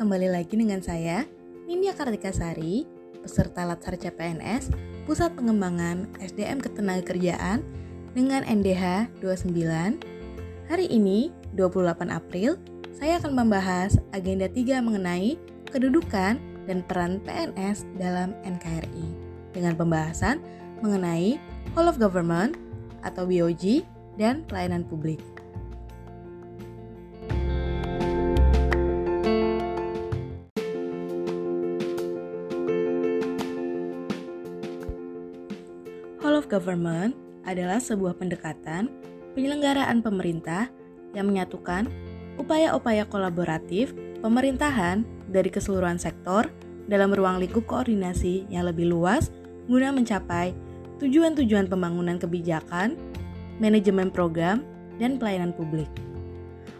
kembali lagi dengan saya, Nindya Kartika Sari, peserta Latsar CPNS, Pusat Pengembangan SDM Ketenagakerjaan dengan NDH 29. Hari ini, 28 April, saya akan membahas agenda 3 mengenai kedudukan dan peran PNS dalam NKRI dengan pembahasan mengenai Whole of Government atau WOG dan pelayanan publik. Of Government adalah sebuah pendekatan penyelenggaraan pemerintah yang menyatukan upaya-upaya kolaboratif pemerintahan dari keseluruhan sektor dalam ruang lingkup koordinasi yang lebih luas guna mencapai tujuan-tujuan pembangunan kebijakan, manajemen program, dan pelayanan publik.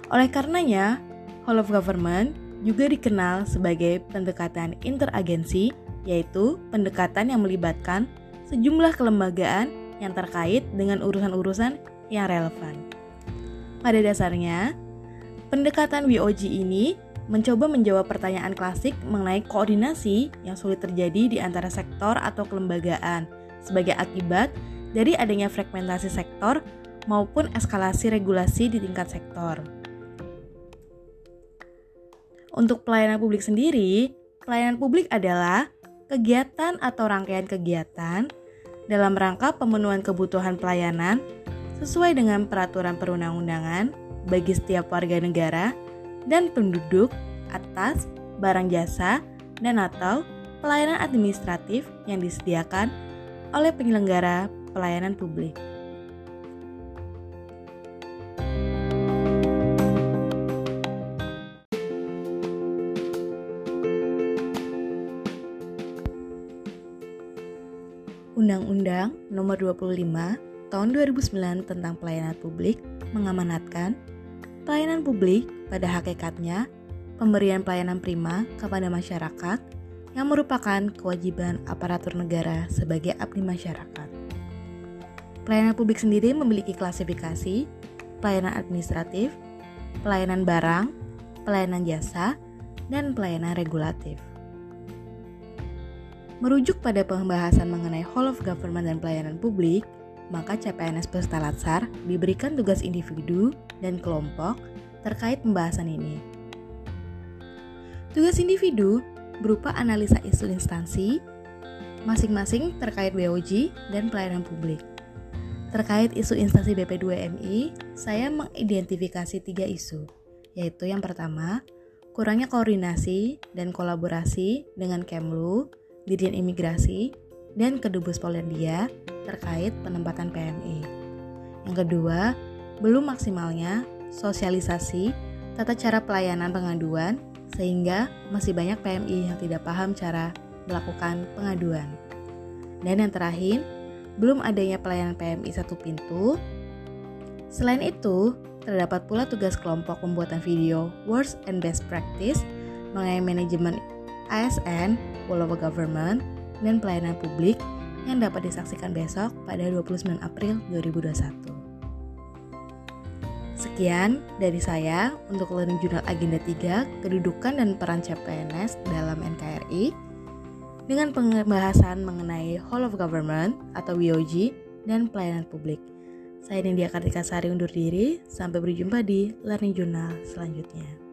Oleh karenanya, Whole of Government juga dikenal sebagai pendekatan interagensi, yaitu pendekatan yang melibatkan sejumlah kelembagaan yang terkait dengan urusan-urusan yang relevan. Pada dasarnya, pendekatan WOG ini mencoba menjawab pertanyaan klasik mengenai koordinasi yang sulit terjadi di antara sektor atau kelembagaan sebagai akibat dari adanya fragmentasi sektor maupun eskalasi regulasi di tingkat sektor. Untuk pelayanan publik sendiri, pelayanan publik adalah kegiatan atau rangkaian kegiatan dalam rangka pemenuhan kebutuhan pelayanan sesuai dengan peraturan perundang-undangan bagi setiap warga negara dan penduduk atas barang jasa dan atau pelayanan administratif yang disediakan oleh penyelenggara pelayanan publik. Undang-Undang Nomor 25 Tahun 2009 tentang Pelayanan Publik mengamanatkan pelayanan publik pada hakikatnya pemberian pelayanan prima kepada masyarakat yang merupakan kewajiban aparatur negara sebagai abdi masyarakat. Pelayanan publik sendiri memiliki klasifikasi pelayanan administratif, pelayanan barang, pelayanan jasa, dan pelayanan regulatif. Merujuk pada pembahasan mengenai whole of government dan pelayanan publik, maka CPNS peserta Latsar diberikan tugas individu dan kelompok terkait pembahasan ini. Tugas individu berupa analisa isu instansi masing-masing terkait BOG dan pelayanan publik. Terkait isu instansi BP2MI, saya mengidentifikasi tiga isu, yaitu yang pertama, kurangnya koordinasi dan kolaborasi dengan Kemlu Dirjen Imigrasi, dan Kedubes Polandia terkait penempatan PMI. Yang kedua, belum maksimalnya sosialisasi tata cara pelayanan pengaduan sehingga masih banyak PMI yang tidak paham cara melakukan pengaduan. Dan yang terakhir, belum adanya pelayanan PMI satu pintu. Selain itu, terdapat pula tugas kelompok pembuatan video Worst and Best Practice mengenai manajemen ASN, Of Government, dan pelayanan publik yang dapat disaksikan besok pada 29 April 2021. Sekian dari saya untuk Learning Journal Agenda 3, Kedudukan dan Peran CPNS dalam NKRI dengan pembahasan mengenai Whole of Government atau WOG dan pelayanan publik. Saya Nindya Kartika Sari undur diri, sampai berjumpa di Learning Journal selanjutnya.